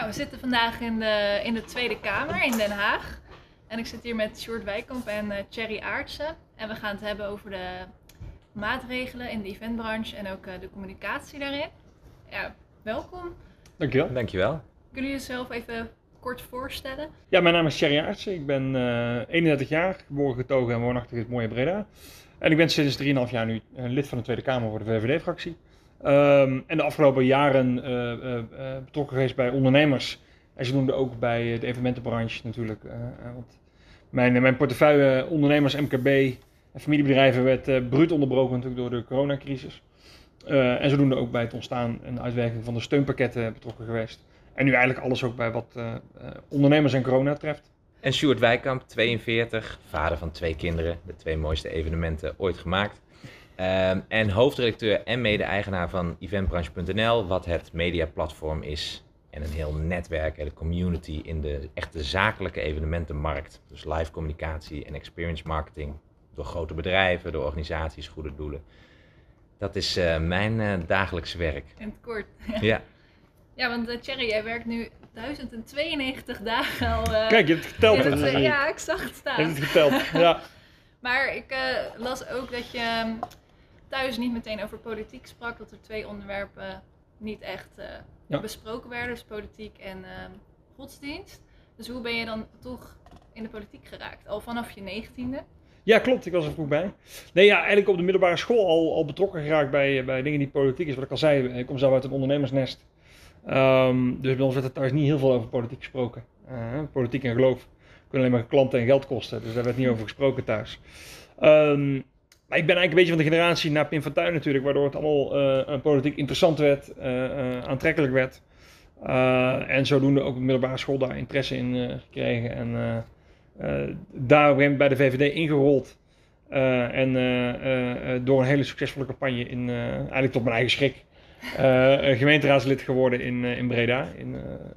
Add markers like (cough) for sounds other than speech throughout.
Nou, we zitten vandaag in de, in de Tweede Kamer in Den Haag. En ik zit hier met Sjoerd Wijkamp en uh, Thierry Aartsen. En we gaan het hebben over de maatregelen in de eventbranche en ook uh, de communicatie daarin. Ja, welkom. Dankjewel. Dankjewel. Kunnen jullie jezelf even kort voorstellen? Ja, mijn naam is Thierry Aartsen. Ik ben uh, 31 jaar, geboren getogen en woonachtig in het mooie Breda. En ik ben sinds 3,5 jaar nu lid van de Tweede Kamer voor de VVD-fractie. Um, en de afgelopen jaren uh, uh, betrokken geweest bij ondernemers. En zodoende ook bij de evenementenbranche natuurlijk. want mijn, mijn portefeuille ondernemers, MKB en familiebedrijven werd bruut onderbroken natuurlijk door de coronacrisis. en zodoende ook bij het ontstaan en uitwerking van de steunpakketten betrokken geweest. En nu eigenlijk alles ook bij wat ondernemers en corona treft. En Sjoerd Wijkamp, 42, vader van twee kinderen. De twee mooiste evenementen ooit gemaakt. Um, en hoofdredacteur en mede-eigenaar van eventbranche.nl, wat het mediaplatform is en een heel netwerk en de community in de echte zakelijke evenementenmarkt. Dus live communicatie en experience marketing door grote bedrijven, door organisaties, goede doelen. Dat is uh, mijn uh, dagelijkse werk. In het kort. (laughs) Ja. Ja, want uh, Thierry, jij werkt nu 1092 dagen al. Kijk, je hebt het geteld. in het, ja, ik zag het staan. Je hebt het geteld, ja. (laughs) maar ik las ook dat je thuis niet meteen over politiek sprak, dat er twee onderwerpen niet echt uh, ja. besproken werden, dus politiek en uh, godsdienst. Dus hoe ben je dan toch in de politiek geraakt? Al vanaf je negentiende? Ja, klopt. Ik was er vroeg bij. Nee, ja, eigenlijk op de middelbare school al, al betrokken geraakt bij, bij dingen die politiek is. Wat ik al zei, ik kom zelf uit een ondernemersnest. Um, dus bij ons werd er thuis niet heel veel over politiek gesproken. Uh, politiek en geloof kunnen alleen maar klanten en geld kosten. Dus daar werd niet over gesproken thuis. Um, maar ik ben eigenlijk een beetje van de generatie na Pim Fortuyn natuurlijk, waardoor het allemaal uh, politiek interessant werd, uh, uh, aantrekkelijk werd. en zodoende ook op de middelbare school daar interesse in gekregen. En daar bij de VVD ingerold. en door een hele succesvolle campagne, in, eigenlijk tot mijn eigen schrik, gemeenteraadslid geworden in, in Breda in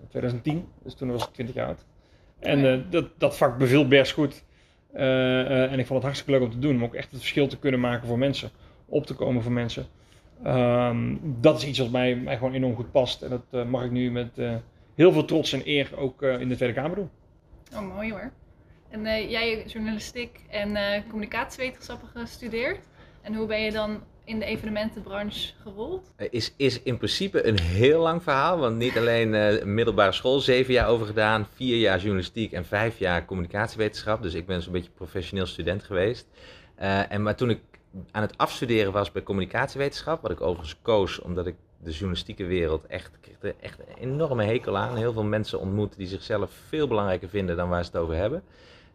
2010. Dus toen was ik 20 jaar oud. En dat, dat vak beviel best goed. Uh, uh, en ik vond het hartstikke leuk om te doen, om ook echt het verschil te kunnen maken voor mensen, op te komen voor mensen. Um, dat is iets wat mij, mij gewoon enorm goed past. En dat uh, mag ik nu met heel veel trots en eer ook in de Tweede Kamer doen. Oh, mooi hoor. En jij journalistiek en communicatiewetenschappen gestudeerd. En hoe ben je dan in de evenementenbranche gerold? Is, is in principe een heel lang verhaal. Want niet alleen uh, middelbare school, zeven jaar over gedaan, vier jaar journalistiek en vijf jaar communicatiewetenschap. Dus ik ben zo'n beetje professioneel student geweest. Uh, en maar toen ik aan het afstuderen was bij communicatiewetenschap, wat ik overigens koos omdat ik de journalistieke wereld echt, kreeg er echt een enorme hekel aan. Heel veel mensen ontmoet die zichzelf veel belangrijker vinden dan waar ze het over hebben.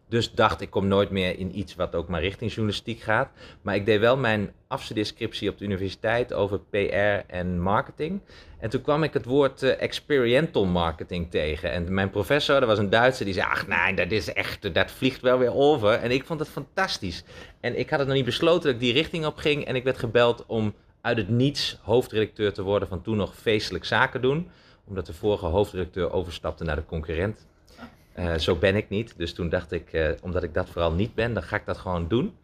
Dus dacht ik kom nooit meer in iets wat ook maar richting journalistiek gaat. Maar ik deed wel mijn afstudeerscriptie op de universiteit over PR en marketing. En toen kwam ik het woord uh, experiential marketing tegen. En mijn professor, dat was een Duitser, die zei: Ach nee, dat is echt, dat vliegt wel weer over. En ik vond het fantastisch. En ik had het nog niet besloten dat ik die richting op ging. En ik werd gebeld om uit het niets hoofdredacteur te worden van toen nog feestelijk zaken doen. Omdat de vorige hoofdredacteur overstapte naar de concurrent. Uh, zo ben ik niet. Dus toen dacht ik, uh, omdat ik dat vooral niet ben, dan ga ik dat gewoon doen.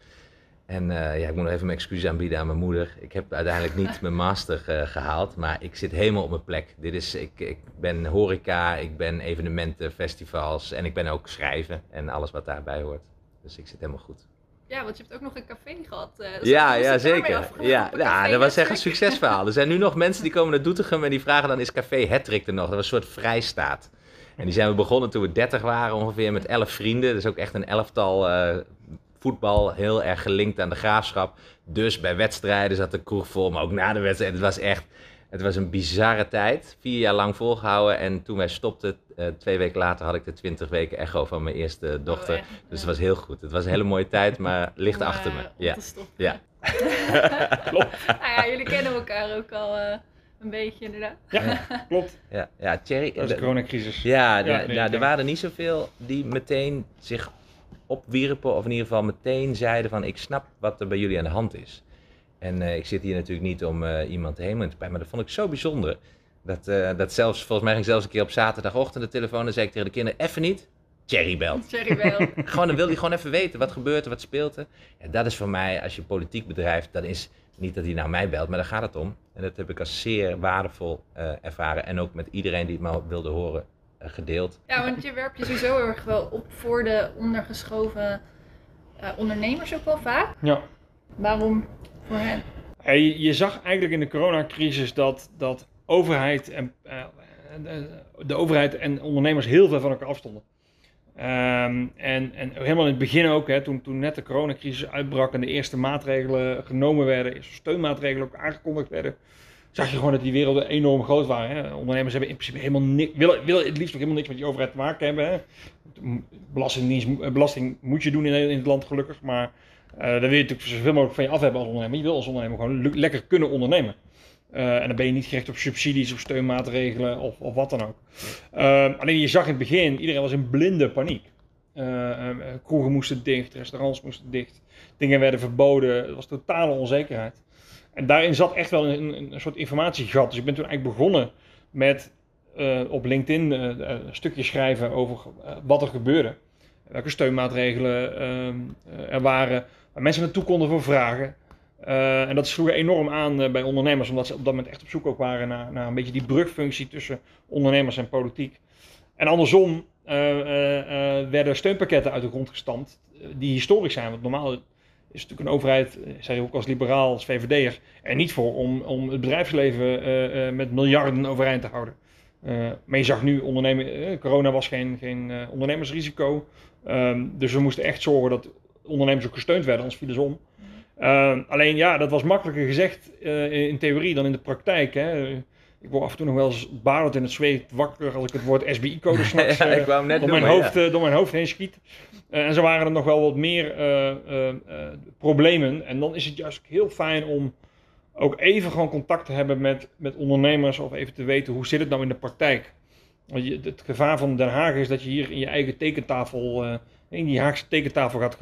En uh, ja, ik moet nog even mijn excuus aanbieden aan mijn moeder. Ik heb uiteindelijk niet (laughs) mijn master gehaald, maar ik zit helemaal op mijn plek. Dit is, ik, ik ben horeca, ik ben evenementen, festivals en ik ben ook schrijven en alles wat daarbij hoort. Dus ik zit helemaal goed. Ja, want je hebt ook nog een café gehad. ja, ja, zeker. Ja, ja dat was echt een succesverhaal. Er zijn nu nog (laughs) mensen die komen naar Doetinchem en die vragen dan is café Hattrick er nog? Dat was een soort vrijstaat. En die zijn we begonnen toen we 30 waren, ongeveer met 11 vrienden. Dus ook echt een elftal uh, voetbal, heel erg gelinkt aan de graafschap. Dus bij wedstrijden zat de kroeg vol, maar ook na de wedstrijd. Het was echt, het was een bizarre tijd. Vier jaar lang volgehouden. En toen wij stopten, uh, twee weken later, had ik de 20 weken echo van mijn eerste dochter. Oh, dus het was heel goed. Het was een hele mooie tijd, maar (laughs) ligt Om, achter me. Ja. ja. (laughs) Klopt. nou ja, jullie kennen elkaar ook al. Uh een beetje inderdaad. Ja, klopt. Ja, ja Thierry. Dat is de coronacrisis. Ja, ja, nee, ja er waren niet zoveel die meteen zich opwierpen, of in ieder geval meteen zeiden van ik snap wat er bij jullie aan de hand is. En uh, ik zit hier natuurlijk niet om uh, iemand helemaal te bij, maar dat vond ik zo bijzonder. Dat, uh, dat zelfs, volgens mij ging zelfs een keer op zaterdagochtend de telefoon en zei ik tegen de kinderen, even niet, Thierry belt. (laughs) Thierry belt. (laughs) gewoon, dan wil hij gewoon even weten wat gebeurt er, wat speelt er. Ja, dat is voor mij, als je politiek bedrijft, dan is niet dat hij naar mij belt, maar daar gaat het om. En dat heb ik als zeer waardevol uh, ervaren. En ook met iedereen die het maar wilde horen, gedeeld. Ja, want je werpt je sowieso heel erg wel op voor de ondergeschoven ondernemers ook wel vaak. Ja. Waarom voor hen? Je, je zag eigenlijk in de coronacrisis dat, dat overheid en, de overheid en ondernemers heel veel van elkaar afstonden. Um, en, en helemaal in het begin ook, hè, toen, toen net de coronacrisis uitbrak en de eerste maatregelen genomen werden, steunmaatregelen ook aangekondigd werden, zag je gewoon dat die werelden enorm groot waren. Hè. Ondernemers hebben in principe helemaal niks, willen, willen het liefst ook helemaal niks met die overheid te maken hebben. Hè. Belastingdienst, belasting moet je doen in, in het land gelukkig, maar uh, daar wil je natuurlijk zoveel mogelijk van je af hebben als ondernemer. Je wil als ondernemer gewoon lekker kunnen ondernemen. Uh, en dan ben je niet gericht op subsidies of steunmaatregelen of, of wat dan ook. Uh, alleen je zag in het begin, iedereen was in blinde paniek. Uh, kroegen moesten dicht, restaurants moesten dicht, dingen werden verboden, er was totale onzekerheid. En daarin zat echt wel een, een soort informatiegat. Dus ik ben toen eigenlijk begonnen met op LinkedIn een stukje schrijven over wat er gebeurde. Welke steunmaatregelen ehm, er waren, waar mensen naartoe konden voor vragen. Uh, en dat sloeg enorm aan uh, bij ondernemers, omdat ze op dat moment echt op zoek ook waren naar, naar een beetje die brugfunctie tussen ondernemers en politiek. En andersom uh, werden steunpakketten uit de grond gestampt, die historisch zijn. Want normaal is natuurlijk een overheid, zeg je ook als liberaal, als VVD'er, er niet voor om, om het bedrijfsleven met miljarden overeind te houden. maar je zag nu, corona was geen, geen ondernemersrisico. Ehm, dus we moesten echt zorgen dat ondernemers ook gesteund werden, anders vielen om. Uh, alleen ja, dat was makkelijker gezegd uh, in theorie dan in de praktijk. Hè. Ik word af en toe nog wel eens badend in het zweet wakker als ik het woord SBI-code (laughs) s'nachts uh, ja, door, mijn hoofd, ja. door mijn hoofd heen schiet. en zo waren er nog wel wat meer problemen. En dan is het juist heel fijn om ook even gewoon contact te hebben met, met ondernemers of even te weten hoe zit het nou in de praktijk. Want het gevaar van Den Haag is dat je hier in je eigen tekentafel, in die Haagse tekentafel gaat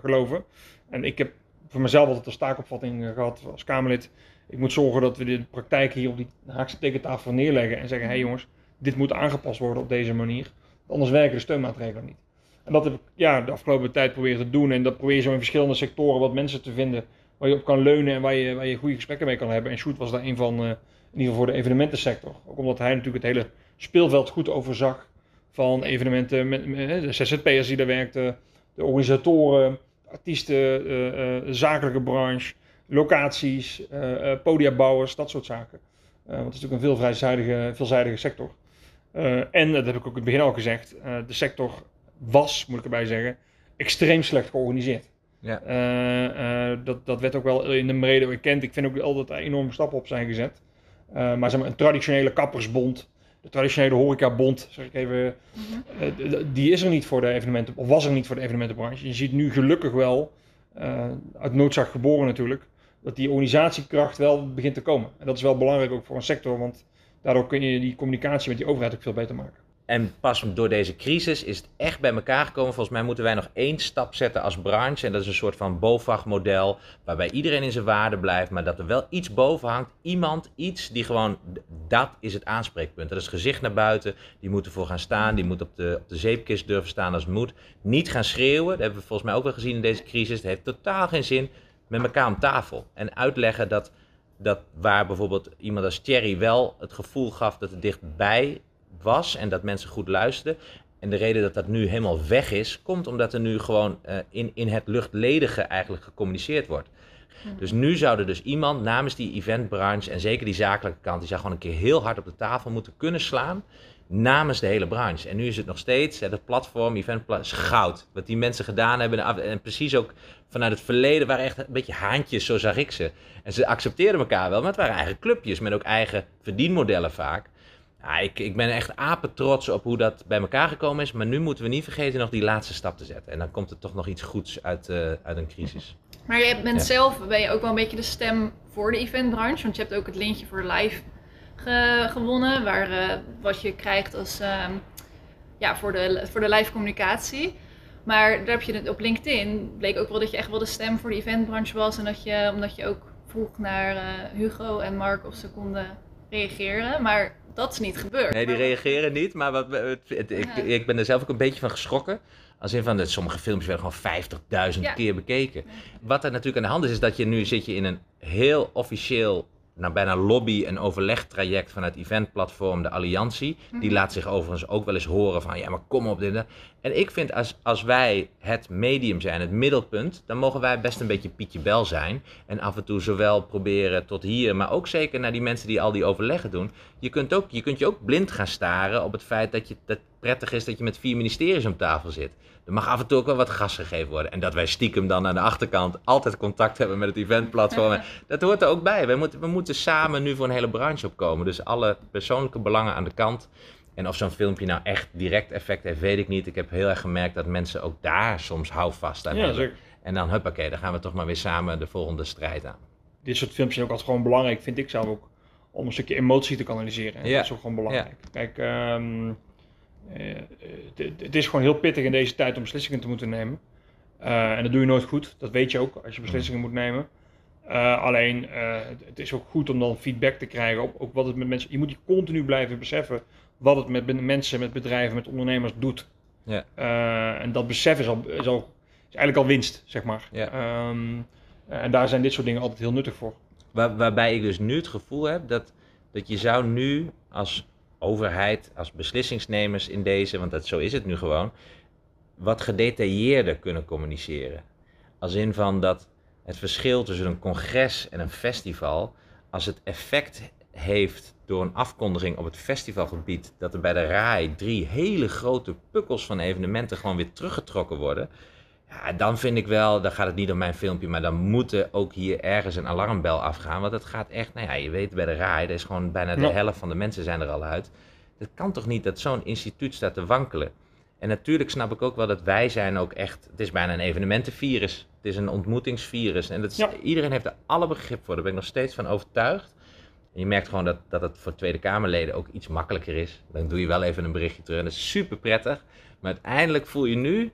geloven. En ik heb voor mezelf altijd een staakopvatting eh, gehad als Kamerlid. Ik moet zorgen dat we de praktijk hier op die Haagse tekentafel neerleggen en zeggen: hé hey jongens, dit moet aangepast worden op deze manier. Anders werken de steunmaatregelen niet. En dat heb ik ja, de afgelopen tijd proberen te doen. En dat probeer je zo in verschillende sectoren wat mensen te vinden waar je op kan leunen en waar je, waar je goede gesprekken mee kan hebben. En Shoot was daar een van, uh, in ieder geval voor de evenementensector. Ook omdat hij natuurlijk het hele speelveld goed overzag van evenementen, met de ZZP'ers die daar werkten, de organisatoren, artiesten, uh, zakelijke branche, locaties, uh, podiabouwers, dat soort zaken. want het is natuurlijk een veel veelzijdige, veelzijdige sector. en, dat heb ik ook in het begin al gezegd, de sector was, moet ik erbij zeggen, extreem slecht georganiseerd. Ja. dat, dat werd ook wel in de brede bekend. Ik vind ook altijd dat er enorme stappen op zijn gezet. maar zeg maar, een traditionele kappersbond de traditionele horecabond, zeg ik even, eh, die is er niet voor de evenementen, of was er niet voor de evenementenbranche. Je ziet nu gelukkig wel, uh, uit noodzaak geboren natuurlijk, dat die organisatiekracht wel begint te komen. En dat is wel belangrijk ook voor een sector, want daardoor kun je die communicatie met die overheid ook veel beter maken. En pas door deze crisis is het echt bij elkaar gekomen. Volgens mij moeten wij nog één stap zetten als branche. En dat is een soort van BOVAG-model. Waarbij iedereen in zijn waarde blijft. Maar dat er wel iets boven hangt. Iemand, iets die gewoon. Dat is het aanspreekpunt. Dat is gezicht naar buiten. Die moet ervoor gaan staan. Die moet op de, op de zeepkist durven staan als het moet. Niet gaan schreeuwen. Dat hebben we volgens mij ook wel gezien in deze crisis. Het heeft totaal geen zin. Met elkaar om tafel. En uitleggen dat. Dat waar bijvoorbeeld iemand als Thierry wel het gevoel gaf dat het dichtbij was en dat mensen goed luisterden. En de reden dat dat nu helemaal weg is, komt omdat er nu gewoon uh, in, in het luchtledige eigenlijk gecommuniceerd wordt. Dus nu zou er dus iemand namens die eventbranche en zeker die zakelijke kant, die zou gewoon een keer heel hard op de tafel moeten kunnen slaan namens de hele branche. En nu is het nog steeds, het platform, event goud. Wat die mensen gedaan hebben. En precies ook vanuit het verleden waren echt een beetje haantjes, zo zag ik ze. En ze accepteerden elkaar wel, maar het waren eigen clubjes met ook eigen verdienmodellen vaak. Ja, ik, ik ben echt apen trots op hoe dat bij elkaar gekomen is. Maar nu moeten we niet vergeten nog die laatste stap te zetten. En dan komt er toch nog iets goeds uit, uh, uit een crisis. Maar je bent zelf ben je ook wel een beetje de stem voor de eventbranche. Want je hebt ook het lintje voor live ge gewonnen. Waar, uh, wat je krijgt als, uh, ja, voor, de, voor de live communicatie. Maar daar heb je het op LinkedIn. bleek ook wel dat je echt wel de stem voor de eventbranche was. En dat je, omdat je ook vroeg naar uh, Hugo en Mark of ze konden reageren. Maar dat is niet gebeurd. Nee, die reageren niet. Maar wat, het, ik, ik, ben er zelf ook een beetje van geschrokken. Als in van, dat sommige filmpjes werden gewoon 50.000 keer bekeken. Wat er natuurlijk aan de hand is, is dat je nu zit je in een heel officieel nou, bijna lobby- en overlegtraject van het eventplatform, de Alliantie. Die Mhm. laat zich overigens ook wel eens horen van, ja, maar kom op dit. en ik vind, als, als wij het medium zijn, het middelpunt, dan mogen wij best een beetje Pietje Bel zijn. En af en toe zowel proberen tot hier, maar ook zeker naar die mensen die al die overleggen doen. Je kunt, ook, je kunt je ook blind gaan staren op het feit dat je, dat prettig is dat je met vier ministeries om tafel zit. Er mag af en toe ook wel wat gas gegeven worden. En dat wij stiekem dan aan de achterkant altijd contact hebben met het eventplatform. (laughs) Dat hoort er ook bij. We moeten, we moeten samen nu voor een hele branche opkomen. Dus alle persoonlijke belangen aan de kant. En of zo'n filmpje nou echt direct effect heeft, weet ik niet. Ik heb heel erg gemerkt dat mensen ook daar soms houvast aan Ja, hebben. zeker. En dan huppakee, dan gaan we toch maar weer samen de volgende strijd aan. Dit soort films zijn ook altijd gewoon belangrijk, vind ik zelf ook. Om een stukje emotie te kanaliseren. Ja. Dat is ook gewoon belangrijk. Kijk, ehm, eh, het- het is gewoon heel pittig in deze tijd om beslissingen te moeten nemen. Eh, en dat doe je nooit goed. Dat weet je ook als je beslissingen moet nemen. Eh, alleen, eh, het- is ook goed om dan feedback te krijgen op ook wat het met mensen. Je moet je continu blijven beseffen wat het met mensen, met bedrijven, met ondernemers doet. Ja. Eh, en dat besef is, al, is, al, is eigenlijk al winst, zeg maar. Ja. Ehm, en daar zijn dit soort dingen altijd heel nuttig voor. Waar, waarbij ik dus nu het gevoel heb dat, dat je zou nu als overheid, als beslissingsnemers in deze, want dat, zo is het nu gewoon, wat gedetailleerder kunnen communiceren. Als in van dat het verschil tussen een congres en een festival, als het effect heeft door een afkondiging op het festivalgebied, dat er bij de RAI drie hele grote pukkels van evenementen gewoon weer teruggetrokken worden. Ja, dan vind ik wel, dan gaat het niet om mijn filmpje, maar dan moet er ook hier ergens een alarmbel afgaan. Want het gaat echt, nou ja, je weet bij de RAI, er is gewoon bijna de Ja. helft van de mensen zijn er al uit. Het kan toch niet dat zo'n instituut staat te wankelen? En natuurlijk snap ik ook wel dat wij zijn ook echt, het is bijna een evenementenvirus. Het is een ontmoetingsvirus. En dat is, Ja. iedereen heeft er alle begrip voor, daar ben ik nog steeds van overtuigd. En je merkt gewoon dat, dat het voor Tweede Kamerleden ook iets makkelijker is. Dan doe je wel even een berichtje terug en dat is super prettig. Maar uiteindelijk voel je nu,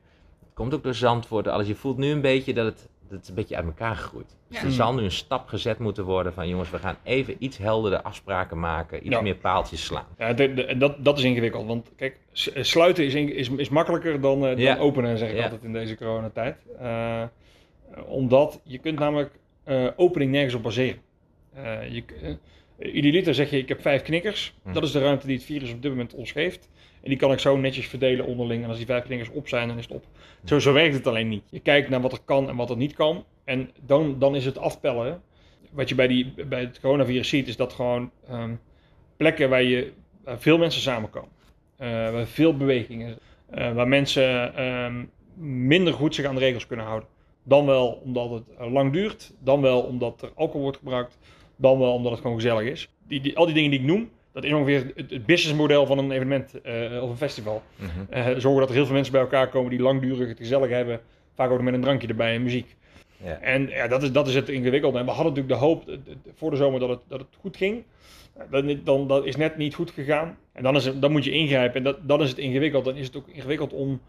komt ook door Zandvoort, alles. Je voelt nu een beetje dat het, dat het een beetje uit elkaar groeit. Dus Ja. er zal nu een stap gezet moeten worden van jongens, we gaan even iets helderder afspraken maken. Iets Ja. meer paaltjes slaan. Ja, de- de- en dat, dat is ingewikkeld, want kijk, eh, sluiten is, in- is, is makkelijker dan, eh, dan openen, zeg ik altijd in deze coronatijd. Eh, omdat je kunt namelijk opening nergens op baseren. Eh, je, idealiter zeg je, ik heb vijf knikkers. Hm. Dat is de ruimte die het virus op dit moment ons geeft. En die kan ik zo netjes verdelen onderling. En als die vijf knikkers op zijn, dan is het op. Zo, zo werkt het alleen niet. Je kijkt naar wat er kan en wat er niet kan. En dan, dan is het afpellen. Wat je bij, die, bij het coronavirus ziet, is dat gewoon ehm, plekken waar, je, waar veel mensen samenkomen. eh, waar veel bewegingen eh, waar mensen ehm, minder goed zich aan de regels kunnen houden. Dan wel omdat het eh, lang duurt, dan wel omdat er alcohol wordt gebruikt, dan wel omdat het gewoon gezellig is. Die, al die dingen die ik noem, dat is ongeveer het, businessmodel van een evenement eh, of een festival. Mhm. Eh, zorgen dat er heel veel mensen bij elkaar komen die langdurig het gezellig hebben, vaak ook nog met een drankje erbij en muziek. Ja. En ja, dat, is, dat is het ingewikkelde. En we hadden natuurlijk de hoop eh, voor de zomer dat het, dat het goed ging. Dan, dan, dat is net niet goed gegaan. En dan, is het, dan moet je ingrijpen. En dat, dan is het ingewikkeld. Dan is het ook ingewikkeld om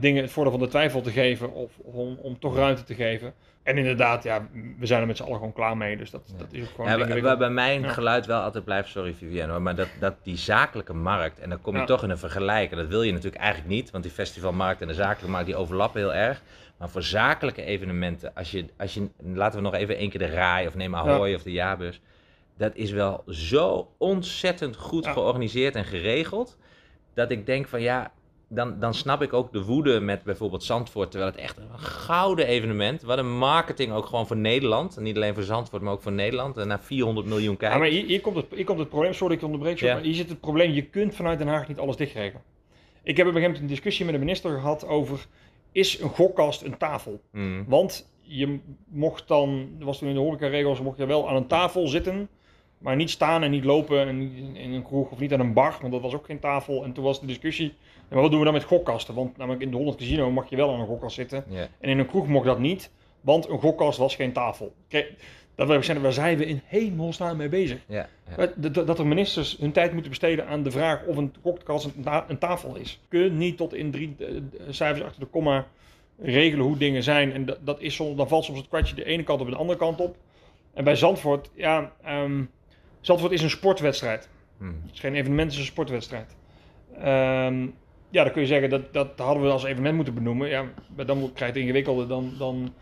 dingen het voordeel van de twijfel te geven. Of, of om, om toch ruimte te geven. En inderdaad, ja, we zijn er met z'n allen gewoon klaar mee. Dus dat, dat is ook gewoon Ja, waar bij mij een Ja. geluid wel altijd blijft, sorry Vivienne, hoor, maar dat, dat die zakelijke markt, en dan kom je Ja. toch in een vergelijken, dat wil je natuurlijk eigenlijk niet, want die festivalmarkt en de zakelijke markt die overlappen heel erg. Maar voor zakelijke evenementen, als je, als je laten we nog even één keer de RAI of neem Ahoy of de Jaarbeurs, dat is wel zo ontzettend goed Ja. georganiseerd en geregeld, dat ik denk van ja, dan, dan snap ik ook de woede met bijvoorbeeld Zandvoort, terwijl het echt een gouden evenement, wat een marketing ook gewoon voor Nederland, en niet alleen voor Zandvoort, maar ook voor Nederland, en naar 400 miljoen Ja, kijkers. maar hier, hier, komt het, hier komt het probleem, sorry ik onderbreek je, Ja. maar hier zit het probleem, je kunt vanuit Den Haag niet alles dichtregelen. Ik heb op een gegeven moment een discussie met de minister gehad over, is een gokkast een tafel? Mm. Want je mocht dan, was toen in de horecaregels, mocht je wel aan een tafel zitten, maar niet staan en niet lopen en in- een kroeg of niet aan een bar, want dat was ook geen tafel. En toen was de discussie, maar wat doen we dan met gokkasten? Want namelijk in de 100 Casino mag je wel aan een gokkast zitten en in een kroeg mocht dat niet, want een gokkast was geen tafel. Kijk, dat zeggen, waar zijn we in hemelsnaam mee bezig? Dat er ministers hun tijd moeten besteden aan de vraag of een gokkast een, ta- een tafel is. Je kunt niet tot in drie eh, cijfers achter de komma regelen hoe dingen zijn. En dat, dat is soms, dan valt soms het kwartje de ene kant op en de andere kant op. En bij Zandvoort, ja, ehm, Zandvoort is een sportwedstrijd. Mm. Het is geen evenement, het is een sportwedstrijd. Ehm, ja, dan kun je zeggen dat dat hadden we als evenement moeten benoemen. Ja, maar dan krijg je het ingewikkelde. Dan, dan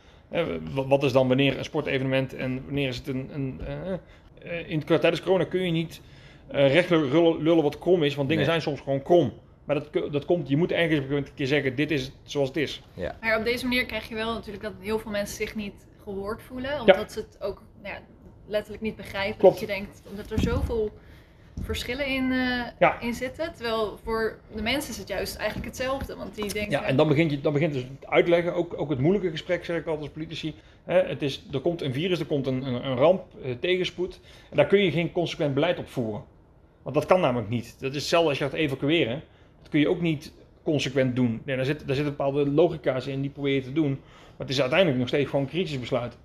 wat is dan wanneer een sportevenement en wanneer is het een. een in, tijdens corona kun je niet recht lullen, wat krom is, want dingen zijn soms gewoon krom. Maar dat, dat komt, je moet eigenlijk een keer zeggen, dit is zoals het is. Ja. Maar op deze manier krijg je wel natuurlijk dat heel veel mensen zich niet gehoord voelen. Omdat ze het ook nou ja, letterlijk niet begrijpen. Klopt. Dat je denkt, omdat er zoveel verschillen in, uh, in zitten. Terwijl voor de mensen is het juist eigenlijk hetzelfde. Want die denken... Ja, en dan begint, je, dan begint dus het uitleggen, ook, ook het moeilijke gesprek, zeg ik altijd als politici. Hè, het is, er komt een virus, er komt een, een, een ramp, uh, tegenspoed. En daar kun je geen consequent beleid op voeren. Want dat kan namelijk niet. Dat is hetzelfde als je gaat evacueren. Dat kun je ook niet consequent doen. Nee, daar, zit, daar zitten bepaalde logica's in, die probeer je te doen. Maar het is uiteindelijk nog steeds gewoon een crisisbesluit.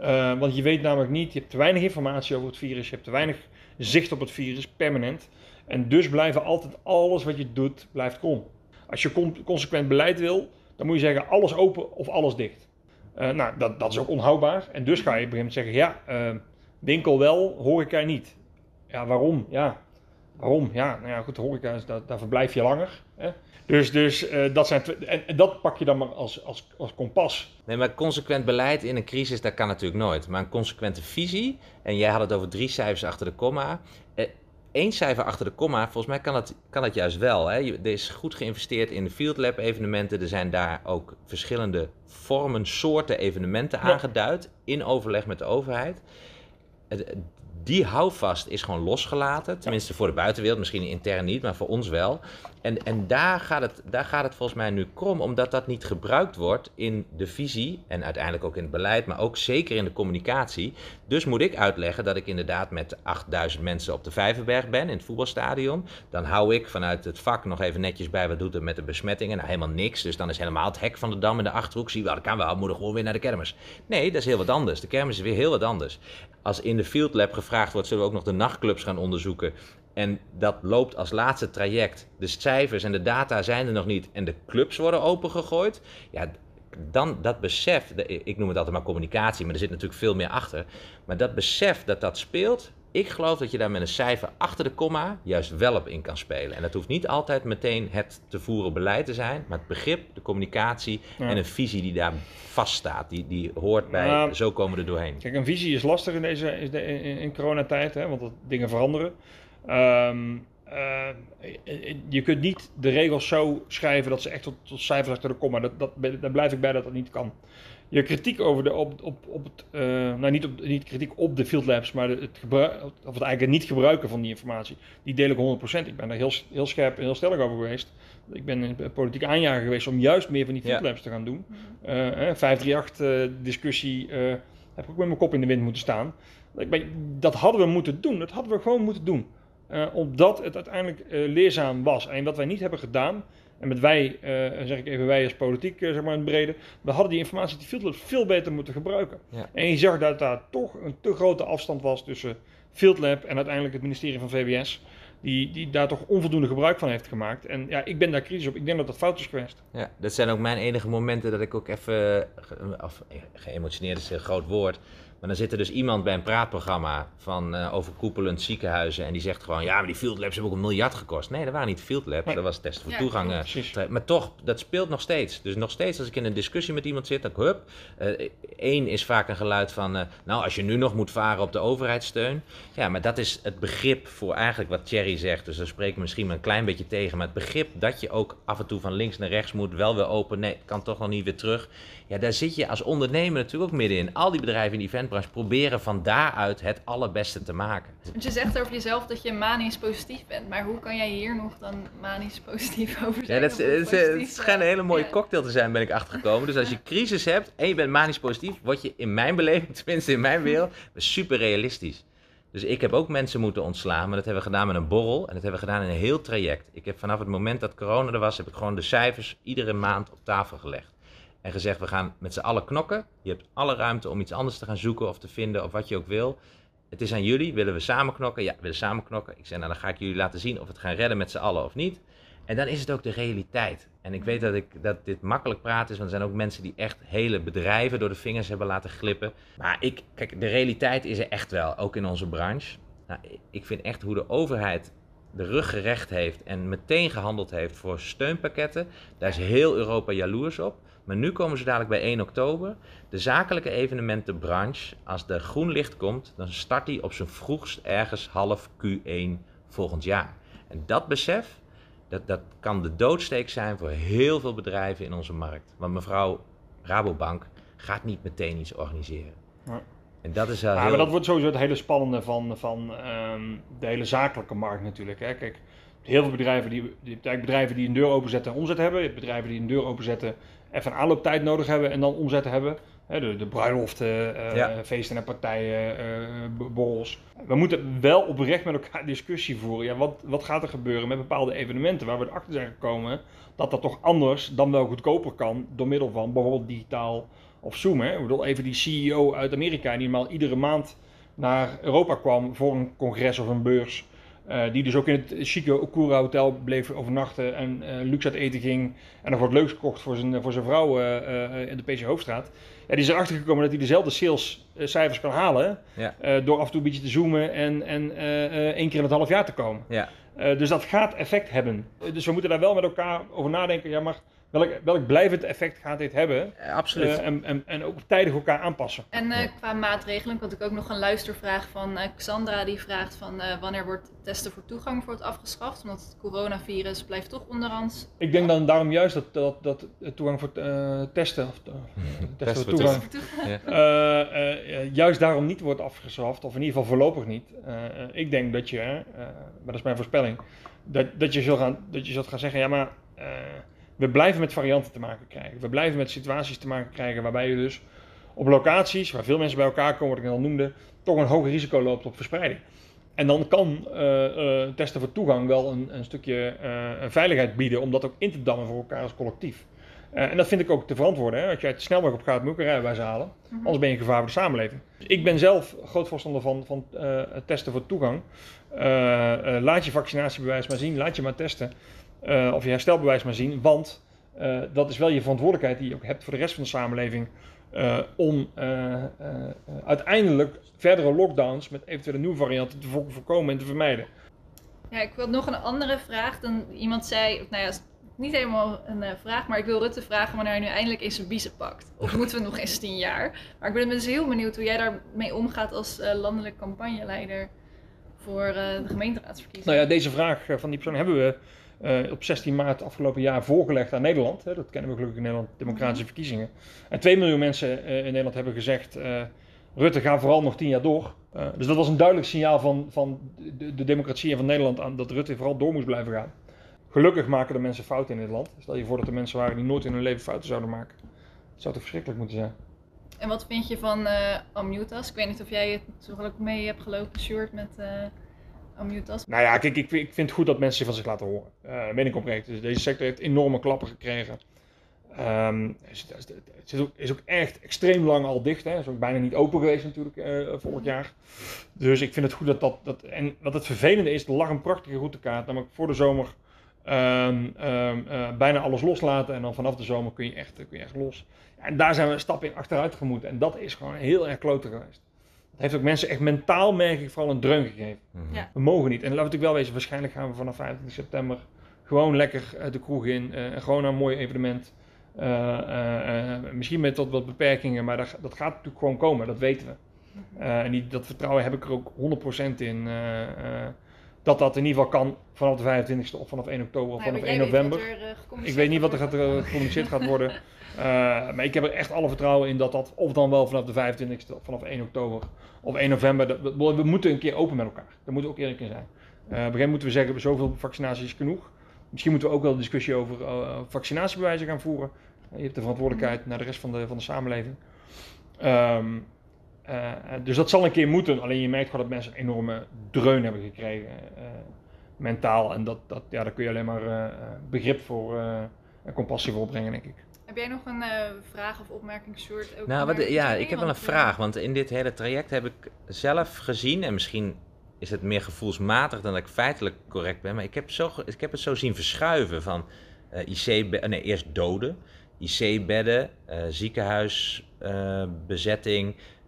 Uh, want je weet namelijk niet, je hebt te weinig informatie over het virus, je hebt te weinig zicht op het virus, permanent. En dus blijven altijd alles wat je doet, blijft krom. Als je consequent beleid wil, dan moet je zeggen alles open of alles dicht. Uh, nou, dat, dat is ook onhoudbaar. En dus ga je op een gegeven moment zeggen, ja, uh, winkel wel, horeca niet. Ja, waarom? Ja, waarom? Ja, nou ja, goed, horeca, daar, daar verblijf je langer. Hè? Dus, dus uh, dat zijn en, dat pak je dan maar als, als, als kompas. Nee, maar consequent beleid in een crisis, dat kan natuurlijk nooit. Maar een consequente visie, en jij had het over drie cijfers achter de komma. Eh, Eén cijfer achter de komma, volgens mij kan dat, kan dat juist wel. Hè? Er is goed geïnvesteerd in de Field Lab evenementen. Er zijn daar ook verschillende vormen, soorten evenementen aangeduid in overleg met de overheid die houvast is gewoon losgelaten. Tenminste voor de buitenwereld, misschien intern niet, maar voor ons wel. En, en daar, gaat het, daar gaat het volgens mij nu krom, omdat dat niet gebruikt wordt in de visie en uiteindelijk ook in het beleid, maar ook zeker in de communicatie. Dus moet ik uitleggen dat ik inderdaad met 8000 mensen op de Vijverberg ben in het voetbalstadion. Dan hou ik vanuit het vak nog even netjes bij wat doet het met de besmettingen. Nou, helemaal niks. Dus dan is helemaal het hek van de dam in de achterhoek. Zie je wel, dat kan wel, moeten gewoon weer naar de kermis. Nee, dat is heel wat anders. De kermis is weer heel wat anders. Als in de Field Lab gevraagd wordt, zullen we ook nog de nachtclubs gaan onderzoeken. En dat loopt als laatste traject. De cijfers en de data zijn er nog niet. En de clubs worden opengegooid. Ja, dan dat besef, ik noem het altijd maar communicatie, maar er zit natuurlijk veel meer achter. Maar dat besef dat dat speelt, ik geloof dat je daar met een cijfer achter de komma juist wel op in kan spelen. En dat hoeft niet altijd meteen het te voeren beleid te zijn, maar het begrip, de communicatie en een visie die daar vaststaat. Die, die hoort bij, zo komen we er doorheen. Kijk, een visie is lastig in, deze, in, in coronatijd, hè, want dat dingen veranderen. Um, uh, je kunt niet de regels zo schrijven dat ze echt tot, tot cijfers achter de komma. Dat, dat, daar blijf ik bij dat dat niet kan. Je kritiek over de, op, op, op het, uh, nou niet, op, niet kritiek op de field labs, maar het, gebruik, of het eigenlijk niet gebruiken van die informatie, die deel ik 100%. Ik ben daar heel, heel scherp en heel stellig over geweest. Ik ben in politiek aanjager geweest om juist meer van die field labs te gaan doen. Uh, 538 discussie heb ik ook met mijn kop in de wind moeten staan. Dat hadden we moeten doen, dat hadden we gewoon moeten doen. Uh, omdat het uiteindelijk uh, leerzaam was. En wat wij niet hebben gedaan, en met wij, uh, zeg ik even wij als politiek, zeg maar in het brede, we hadden die informatie die field veel beter moeten gebruiken. Ja. En je zag dat daar toch een te grote afstand was tussen Field Lab en uiteindelijk het ministerie van VWS. Die, die daar toch onvoldoende gebruik van heeft gemaakt. En ja, ik ben daar kritisch op. Ik denk dat dat fout is geweest. Ja, dat zijn ook mijn enige momenten dat ik ook even, of geëmotioneerd is een groot woord, maar dan zit er dus iemand bij een praatprogramma van uh, overkoepelend ziekenhuizen. En die zegt gewoon: ja, maar die field labs hebben ook een miljard gekost. Nee, dat waren niet field labs, dat was testen voor toegang. Uh, maar toch, dat speelt nog steeds. Dus nog steeds als ik in een discussie met iemand zit, dan hup. Eén uh, is vaak een geluid van: nou, als je nu nog moet varen op de overheidssteun. Ja, maar dat is het begrip voor eigenlijk wat Thierry zegt. Dus daar spreek ik misschien maar een klein beetje tegen. Maar het begrip dat je ook af en toe van links naar rechts moet, wel weer open. Nee, kan toch nog niet weer terug. Ja, daar zit je als ondernemer natuurlijk ook middenin. Al die bedrijven in die proberen van daaruit het allerbeste te maken. Want je zegt over jezelf dat je manisch positief bent. Maar hoe kan jij hier nog dan manisch positief over zijn? Ja, dat, is, het schijnt een hele mooie cocktail te zijn, ben ik achtergekomen. Dus als je (laughs) crisis hebt en je bent manisch positief, word je in mijn beleving, (laughs) tenminste in mijn wereld, super realistisch. Dus ik heb ook mensen moeten ontslaan, maar dat hebben we gedaan met een borrel en dat hebben we gedaan in een heel traject. Ik heb vanaf het moment dat corona er was, heb ik gewoon de cijfers iedere maand op tafel gelegd en gezegd: we gaan met z'n allen knokken. Je hebt alle ruimte om iets anders te gaan zoeken of te vinden of wat je ook wil. Het is aan jullie. Willen we samen knokken? Ja, we willen samen knokken. Ik zei: nou, dan ga ik jullie laten zien of we het gaan redden met z'n allen of niet. En dan is het ook de realiteit. En ik weet dat, ik, dat dit makkelijk praten is, want er zijn ook mensen die echt hele bedrijven door de vingers hebben laten glippen. Maar ik, kijk, de realiteit is er echt wel, ook in onze branche. Nou, ik vind echt hoe de overheid de rug gerecht heeft en meteen gehandeld heeft voor steunpakketten. Daar is heel Europa jaloers op. Maar nu komen ze dadelijk bij 1 oktober. De zakelijke evenementenbranche, als er groen licht komt, dan start die op zijn vroegst ergens half Q1 volgend jaar. En dat besef, dat, dat kan de doodsteek zijn voor heel veel bedrijven in onze markt. Want mevrouw Rabobank gaat niet meteen iets organiseren. Ja. En dat is ja, heel... maar dat wordt sowieso het hele spannende van, van ehm, de hele zakelijke markt natuurlijk. Hè. Kijk, heel veel bedrijven die, die, bedrijven die een deur openzetten en omzet hebben. bedrijven die een deur openzetten even een aanlooptijd nodig hebben en dan omzet hebben. De, de bruiloften, uh, feesten en partijen, uh, borrels. We moeten wel oprecht met elkaar discussie voeren. Ja, wat, wat gaat er gebeuren met bepaalde evenementen waar we erachter zijn gekomen dat dat toch anders dan wel goedkoper kan door middel van bijvoorbeeld digitaal of Zoom. Hè? Ik bedoel, even die CEO uit Amerika die normaal iedere maand naar Europa kwam voor een congres of een beurs. Uh, die dus ook in het chique Okura Hotel bleef overnachten en uh, luxe uit eten ging. En nog wat leuks gekocht voor zijn, voor zijn vrouw uh, in de PC Hoofdstraat. Ja, die is erachter gekomen dat hij dezelfde salescijfers kan halen. Ja. door af en toe een beetje te zoomen en, en één keer in het half jaar te komen. Ja. dus dat gaat effect hebben. dus we moeten daar wel met elkaar over nadenken. Ja, maar welk, welk blijvend effect gaat dit hebben? absoluut. Uh, en, en, en ook tijdig elkaar aanpassen. En uh, qua maatregelen, want ik ook nog een luistervraag van uh, Xandra die vraagt van wanneer wordt testen voor toegang wordt afgeschaft? Omdat het coronavirus blijft toch onderhands. Ik denk dan daarom juist dat, dat, dat toegang voor testen, of (laughs) testen voor toegang, juist daarom niet wordt afgeschaft, of in ieder geval voorlopig niet. ik denk dat je, maar dat is mijn voorspelling, dat, dat, je, zult gaan, dat je zult gaan zeggen, ja maar we blijven met varianten te maken krijgen. We blijven met situaties te maken krijgen waarbij je dus op locaties waar veel mensen bij elkaar komen, wat ik al noemde, toch een hoger risico loopt op verspreiding. En dan kan uh, uh, testen voor toegang wel een, een stukje uh, veiligheid bieden om dat ook in te dammen voor elkaar als collectief. en dat vind ik ook te verantwoorden. Hè? Als jij het snelweg op gaat, moet je een rijbewijs halen. Mhm. Anders ben je een gevaar voor de samenleving. Ik ben zelf groot voorstander van, van testen voor toegang. laat je vaccinatiebewijs maar zien, laat je maar testen. Uh, of je herstelbewijs maar zien. Want uh, dat is wel je verantwoordelijkheid die je ook hebt voor de rest van de samenleving. Uh, om uiteindelijk verdere lockdowns met eventuele nieuwe varianten te voorkomen en te vermijden. Ja, ik wil nog een andere vraag. Dan iemand zei, nou ja, niet helemaal een vraag, maar ik wil Rutte vragen wanneer hij nu eindelijk in zijn biezen pakt. Of moeten we nog eens tien jaar? Maar ik ben dus heel benieuwd hoe jij daarmee omgaat als landelijk campagneleider voor de gemeenteraadsverkiezingen. Nou ja, deze vraag van die persoon hebben we uh, op 16 maart afgelopen jaar voorgelegd aan Nederland. Hè, dat kennen we gelukkig in Nederland, democratische mhm. verkiezingen. En 2 miljoen mensen uh, in Nederland hebben gezegd, uh, Rutte gaat vooral nog 10 jaar door. dus dat was een duidelijk signaal van, van de, de, democratie en van Nederland aan dat Rutte vooral door moest blijven gaan. Gelukkig maken de mensen fouten in dit land. Stel je voor dat er mensen waren die nooit in hun leven fouten zouden maken. Dat zou toch verschrikkelijk moeten zijn. En wat vind je van Amutas? Ik weet niet of jij het toevallig mee hebt gelopen, Sjoerd, met nou ja, kijk, ik, ik vind het goed dat mensen zich van zich laten horen. Uh, ik oprecht. Dus deze sector heeft enorme klappen gekregen. Het is, ook, is, ook, echt extreem lang al dicht. Hè. is ook bijna niet open geweest natuurlijk uh, vorig jaar. Dus ik vind het goed dat dat... dat en wat het vervelende is, er lag een prachtige routekaart. Namelijk voor de zomer um, um, uh, bijna alles loslaten. En dan vanaf de zomer kun je echt, kun je echt los. En daar zijn we een stap in achteruit gemoet. En dat is gewoon heel erg kloten geweest heeft ook mensen echt mentaal, merk ik, vooral een dreun gegeven. Mhm. ja. We mogen niet. En laten we natuurlijk wel wezen, waarschijnlijk gaan we vanaf 25 september gewoon lekker de kroeg in. Uh, gewoon naar een mooi evenement. Uh, misschien met tot wat beperkingen, maar dat, dat, gaat natuurlijk gewoon komen, dat weten we. Mhm. en die, dat vertrouwen heb ik er ook 100% in. Dat dat in ieder geval kan vanaf de 25e of vanaf 1 oktober of vanaf 1 november. ik weet niet wat er gaat, gecommuniceerd gaat worden. Uh, (laughs) maar ik heb er echt alle vertrouwen in dat dat, of dan wel vanaf de 25e of vanaf 1 oktober of 1 november, dat, we, moeten een keer open met elkaar. Dat moet ook eerlijk in zijn. Op een gegeven moment moeten we zeggen, zoveel vaccinaties is genoeg. Misschien moeten we ook wel een discussie over vaccinatiebewijzen gaan voeren. je hebt de verantwoordelijkheid naar de rest van de, van de samenleving. Um, dus dat zal een keer moeten. Alleen je merkt gewoon dat mensen een enorme dreun hebben gekregen. mentaal. En dat, dat, ja, daar kun je alleen maar begrip voor en compassie voor opbrengen, denk ik. Heb jij nog een uh, vraag of opmerking, Sjoerd? Nou, wat, ja, ik heb wel een vraag. Want in dit hele traject heb ik zelf gezien, en misschien is het meer gevoelsmatig dan dat ik feitelijk correct ben, maar ik heb, zo, ik heb het zo zien verschuiven van uh, IC, nee, eerst doden, IC-bedden,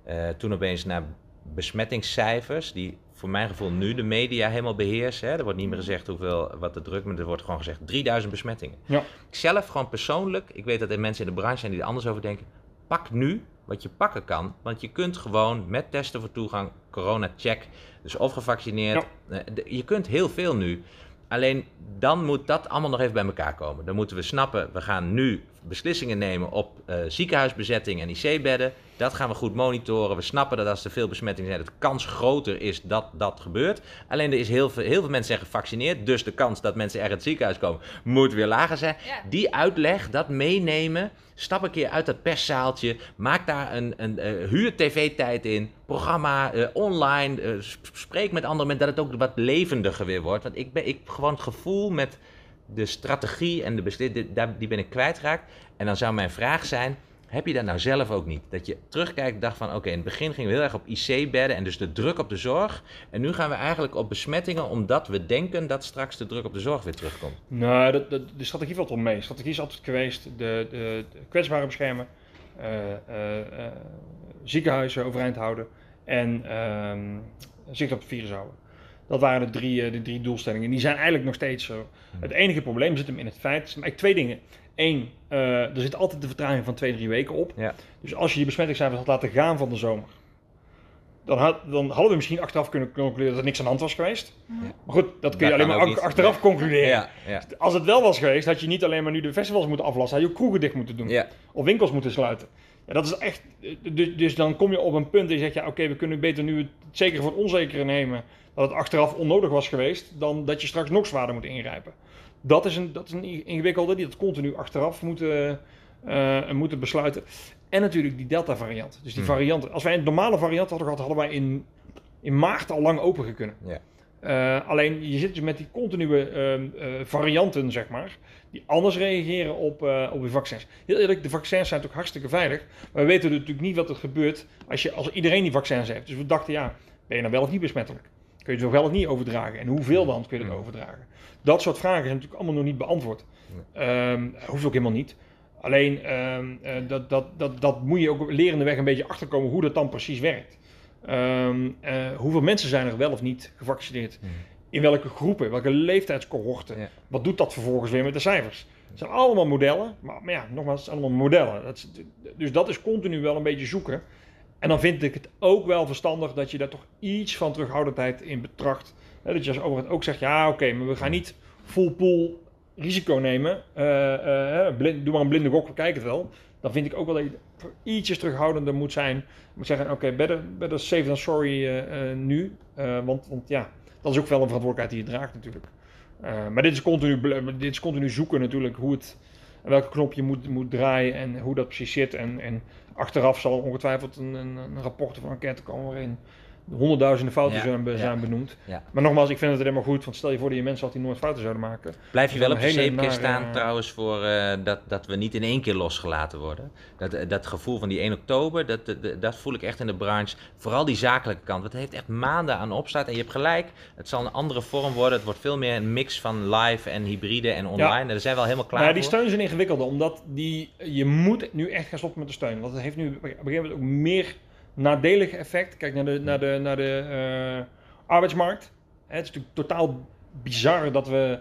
uh, toen opeens naar besmettingscijfers, die voor mijn gevoel nu de media helemaal beheersen. Hè. Er wordt niet meer gezegd hoeveel, wat de druk, maar er wordt gewoon gezegd 3000 besmettingen. Ja. Ik zelf gewoon persoonlijk, ik weet dat er mensen in de branche zijn die er anders over denken. Pak nu wat je pakken kan, want je kunt gewoon met testen voor toegang, corona check, dus of gevaccineerd, eh, je kunt heel veel nu. Alleen dan moet dat allemaal nog even bij elkaar komen. Dan moeten we snappen, we gaan nu beslissingen nemen op uh, ziekenhuisbezetting en IC-bedden. Dat gaan we goed monitoren. We snappen dat als er veel besmettingen zijn, de kans groter is dat dat gebeurt. Alleen er is heel veel, heel veel mensen zijn gevaccineerd, dus de kans dat mensen er in het ziekenhuis komen moet weer lager zijn. Die uitleg, dat meenemen, stap een keer uit dat perszaaltje, maak daar een, een uh, huur tv-tijd in, programma uh, online, spreek met andere mensen, dat het ook wat levendiger weer wordt. Want ik ben ik gewoon het gevoel met de strategie en de beslissing, die ben ik kwijtgeraakt. En dan zou mijn vraag zijn, heb je dat nou zelf ook niet? Dat je terugkijkt en dacht van, oké, in het begin gingen we heel erg op IC-bedden en dus de druk op de zorg. En nu gaan we eigenlijk op besmettingen, omdat we denken dat straks de druk op de zorg weer terugkomt. Nou, de, de, de strategie valt wel mee. De strategie is altijd geweest, de, de, de kwetsbare beschermen, uh, uh, uh, ziekenhuizen overeind houden en ehm, zicht op het virus houden. Dat waren de drie, de drie doelstellingen. Die zijn eigenlijk nog steeds zo. Het enige probleem zit hem in het feit, eigenlijk twee dingen. Eén, uh, er zit altijd de vertraging van twee, drie weken op. Ja. Dus als je je besmettingscijfers had laten gaan van de zomer, dan, had, dan hadden we misschien achteraf kunnen concluderen dat er niks aan de hand was geweest. Ja. Maar goed, dat kun je alleen maar achteraf concluderen. Ja, ja. Als het wel was geweest, had je niet alleen maar nu de festivals moeten aflassen, had je ook kroegen dicht moeten doen. Of winkels moeten sluiten. Ja, dat is echt. Dus, dus dan kom je op een punt en je zegt: ja, oké, we kunnen beter nu het zekere voor het onzekere nemen. Dat het achteraf onnodig was geweest, dan dat je straks nog zwaarder moet ingrijpen. Dat is een, dat is een ingewikkelde die dat continu achteraf moeten, uh, moeten besluiten. En natuurlijk die Delta-variant. Dus die hmm. variant. Als wij een normale variant hadden gehad, hadden wij in, in maart al lang open kunnen. Ja. Uh, alleen je zit dus met die continue uh, varianten, zeg maar, die anders reageren op, op de vaccins. Heel eerlijk, de vaccins zijn natuurlijk hartstikke veilig. Maar we weten natuurlijk niet wat er gebeurt als, je, als iedereen die vaccins heeft. Dus we dachten, ja, ben je nou wel of niet besmettelijk? Kun je het wel of niet overdragen? En hoeveel dan kun je het overdragen? Dat soort vragen zijn natuurlijk allemaal nog niet beantwoord. Um, hoeft ook helemaal niet. Alleen um, uh, dat, dat, dat, dat moet je ook lerende weg een beetje achterkomen hoe dat dan precies werkt. Um, uh, hoeveel mensen zijn er wel of niet gevaccineerd? Mm. In welke groepen, welke leeftijdscohorten? Ja. Wat doet dat vervolgens weer met de cijfers? Het zijn allemaal modellen, maar, maar ja, nogmaals, het zijn allemaal modellen. Dat is, dus dat is continu wel een beetje zoeken. En dan vind ik het ook wel verstandig dat je daar toch iets van terughoudendheid in betracht. dat je als overheid ook zegt, ja oké, maar we gaan niet full pool risico nemen. Uh, uh, blind, doe maar een blinde gok, we kijken het wel. Dan vind ik ook wel dat je ietsjes terughoudender moet zijn. Je moet zeggen, oké, okay, better, better safe than sorry uh, nu. want, want ja, dat is ook wel een verantwoordelijkheid die je draagt natuurlijk. maar dit is, continu, dit is continu zoeken natuurlijk hoe het, welke knop je moet, moet draaien en hoe dat precies zit. En, en achteraf zal ongetwijfeld een, een, een rapport of een enquête komen waarin honderdduizenden fouten ja, zijn, zijn benoemd. Ja. Maar nogmaals, ik vind het helemaal goed, want stel je voor dat je mensen had die nooit fouten zouden maken. Blijf je wel op de zeepkist staan uh, trouwens voor uh, dat, dat we niet in één keer losgelaten worden. Dat, uh, dat gevoel van die 1 oktober, dat, dat, dat, voel ik echt in de branche. Vooral die zakelijke kant, want het heeft echt maanden aan opstaat. En je hebt gelijk, het zal een andere vorm worden. Het wordt veel meer een mix van live en hybride en online. Daar zijn we al helemaal klaar nou, Die steun is een ingewikkelde, omdat die, je moet nu echt gaan stoppen met de steun. Want het heeft nu op een gegeven moment ook meer nadelige effect. Kijk naar de, naar de, naar de uh, arbeidsmarkt. Het is natuurlijk totaal bizar dat we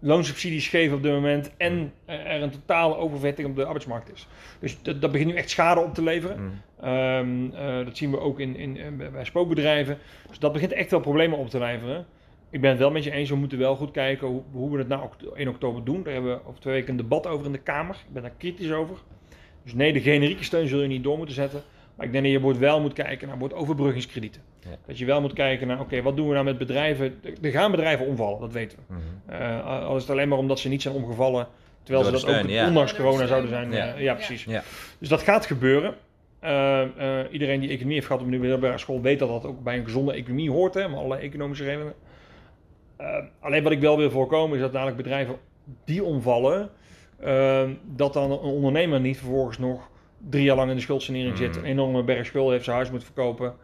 loonsubsidies geven op dit moment en mm. er een totale overvetting op de arbeidsmarkt is. Dus dat, dat begint nu echt schade op te leveren. Mm. Um, uh, dat zien we ook in, in, bij spookbedrijven. Dus dat begint echt wel problemen op te leveren. Ik ben het wel met je eens, we moeten wel goed kijken hoe, hoe we het nou 1 oktober doen. Daar hebben we over twee weken een debat over in de Kamer. Ik ben daar kritisch over. Dus nee, de generieke steun zul je niet door moeten zetten. Maar ik denk dat je wordt wel moet kijken naar wordt overbruggingskredieten. Ja. Dat je wel moet kijken naar, oké, wat doen we nou met bedrijven? Er gaan bedrijven omvallen, dat weten we. Mm -hmm. uh, al is het alleen maar omdat ze niet zijn omgevallen, terwijl ze dat steun, ook ja. ondanks corona zouden zijn. Ja, uh, ja precies. Ja. Dus dat gaat gebeuren. Uh, iedereen die economie heeft gehad op de middelbare school weet dat dat ook bij een gezonde economie hoort, hè, met allerlei economische redenen. alleen wat ik wel wil voorkomen is dat dadelijk bedrijven die omvallen, dat dan een ondernemer niet vervolgens nog drie jaar lang in de schuldsanering zit, mm. een enorme berg schulden heeft, zijn huis moet verkopen,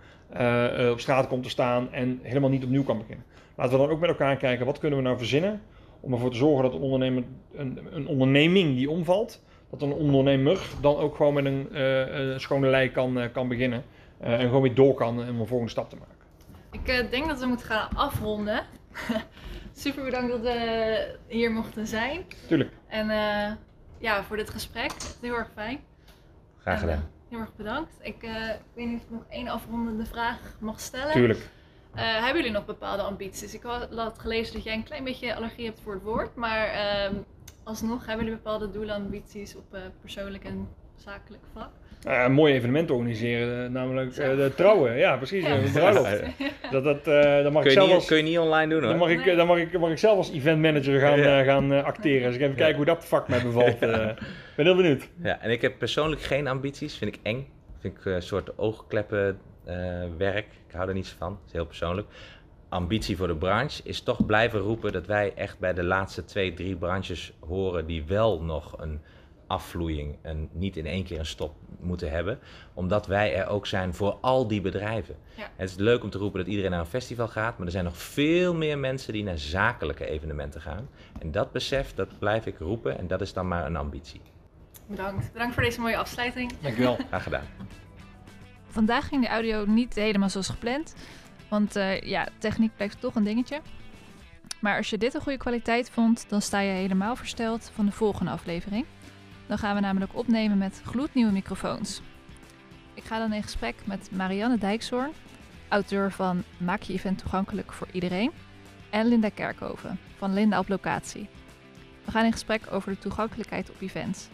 uh, op straat komt te staan en helemaal niet opnieuw kan beginnen. Laten we dan ook met elkaar kijken, wat kunnen we nou verzinnen om ervoor te zorgen dat een, ondernemer, een, een onderneming die omvalt, dat een ondernemer dan ook gewoon met een, uh, een schone lei kan, kan beginnen en gewoon weer door kan om een volgende stap te maken. Ik denk dat we moeten gaan afronden. (laughs) Super bedankt dat we hier mochten zijn. Tuurlijk. En ja, voor dit gesprek. Heel erg fijn. Graag gedaan. heel erg bedankt. Ik, ik weet niet of ik nog één afrondende vraag mag stellen. Tuurlijk. Uh, hebben jullie nog bepaalde ambities? Ik had gelezen dat jij een klein beetje allergie hebt voor het woord, maar uh, alsnog hebben jullie bepaalde doelen, ambities op uh, persoonlijk en zakelijk vlak? Uh, een mooi evenement organiseren, namelijk de trouwen. Ja, precies. Ja, bruiloft. (laughs) Dat, dat, dat mag kun, ik zelf niet, als, kun je niet online doen hoor. Dan mag ik, nee. dan mag ik, mag ik zelf als eventmanager gaan, ja. gaan acteren. Dus ik even kijken hoe dat vak mij bevalt. (laughs) Ik ben heel benieuwd. Ja, en ik heb persoonlijk geen ambities, vind ik eng. Vind ik een soort oogkleppen uh, werk. Ik hou er niet van, dat is heel persoonlijk. Ambitie voor de branche is toch blijven roepen dat wij echt bij de laatste twee, drie branches horen die wel nog een afvloeiing en niet in één keer een stop moeten hebben. Omdat wij er ook zijn voor al die bedrijven. Ja. Het is leuk om te roepen dat iedereen naar een festival gaat, maar er zijn nog veel meer mensen die naar zakelijke evenementen gaan. En dat besef, dat blijf ik roepen en dat is dan maar een ambitie. Bedankt. Bedankt voor deze mooie afsluiting. Dankjewel. (laughs) Graag gedaan. Vandaag ging de audio niet helemaal zoals gepland. Want uh, ja, techniek blijft toch een dingetje. Maar als je dit een goede kwaliteit vond, dan sta je helemaal versteld van de volgende aflevering. Dan gaan we namelijk opnemen met gloednieuwe microfoons. Ik ga dan in gesprek met Marianne Dijkshoorn, auteur van Maak je event toegankelijk voor iedereen. En Linda Kerkhoven van Linda op locatie. We gaan in gesprek over de toegankelijkheid op events.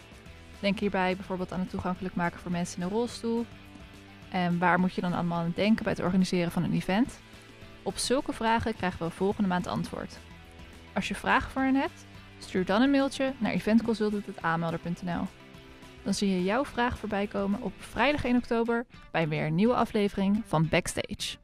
Denk hierbij bijvoorbeeld aan het toegankelijk maken voor mensen in een rolstoel, en waar moet je dan allemaal aan denken bij het organiseren van een event? Op zulke vragen krijgen we volgende maand antwoord. Als je vragen voor hen hebt, stuur dan een mailtje naar eventconsultant.aanmelder.nl. Dan zie je jouw vraag voorbij komen op vrijdag 1 oktober bij weer een nieuwe aflevering van Backstage.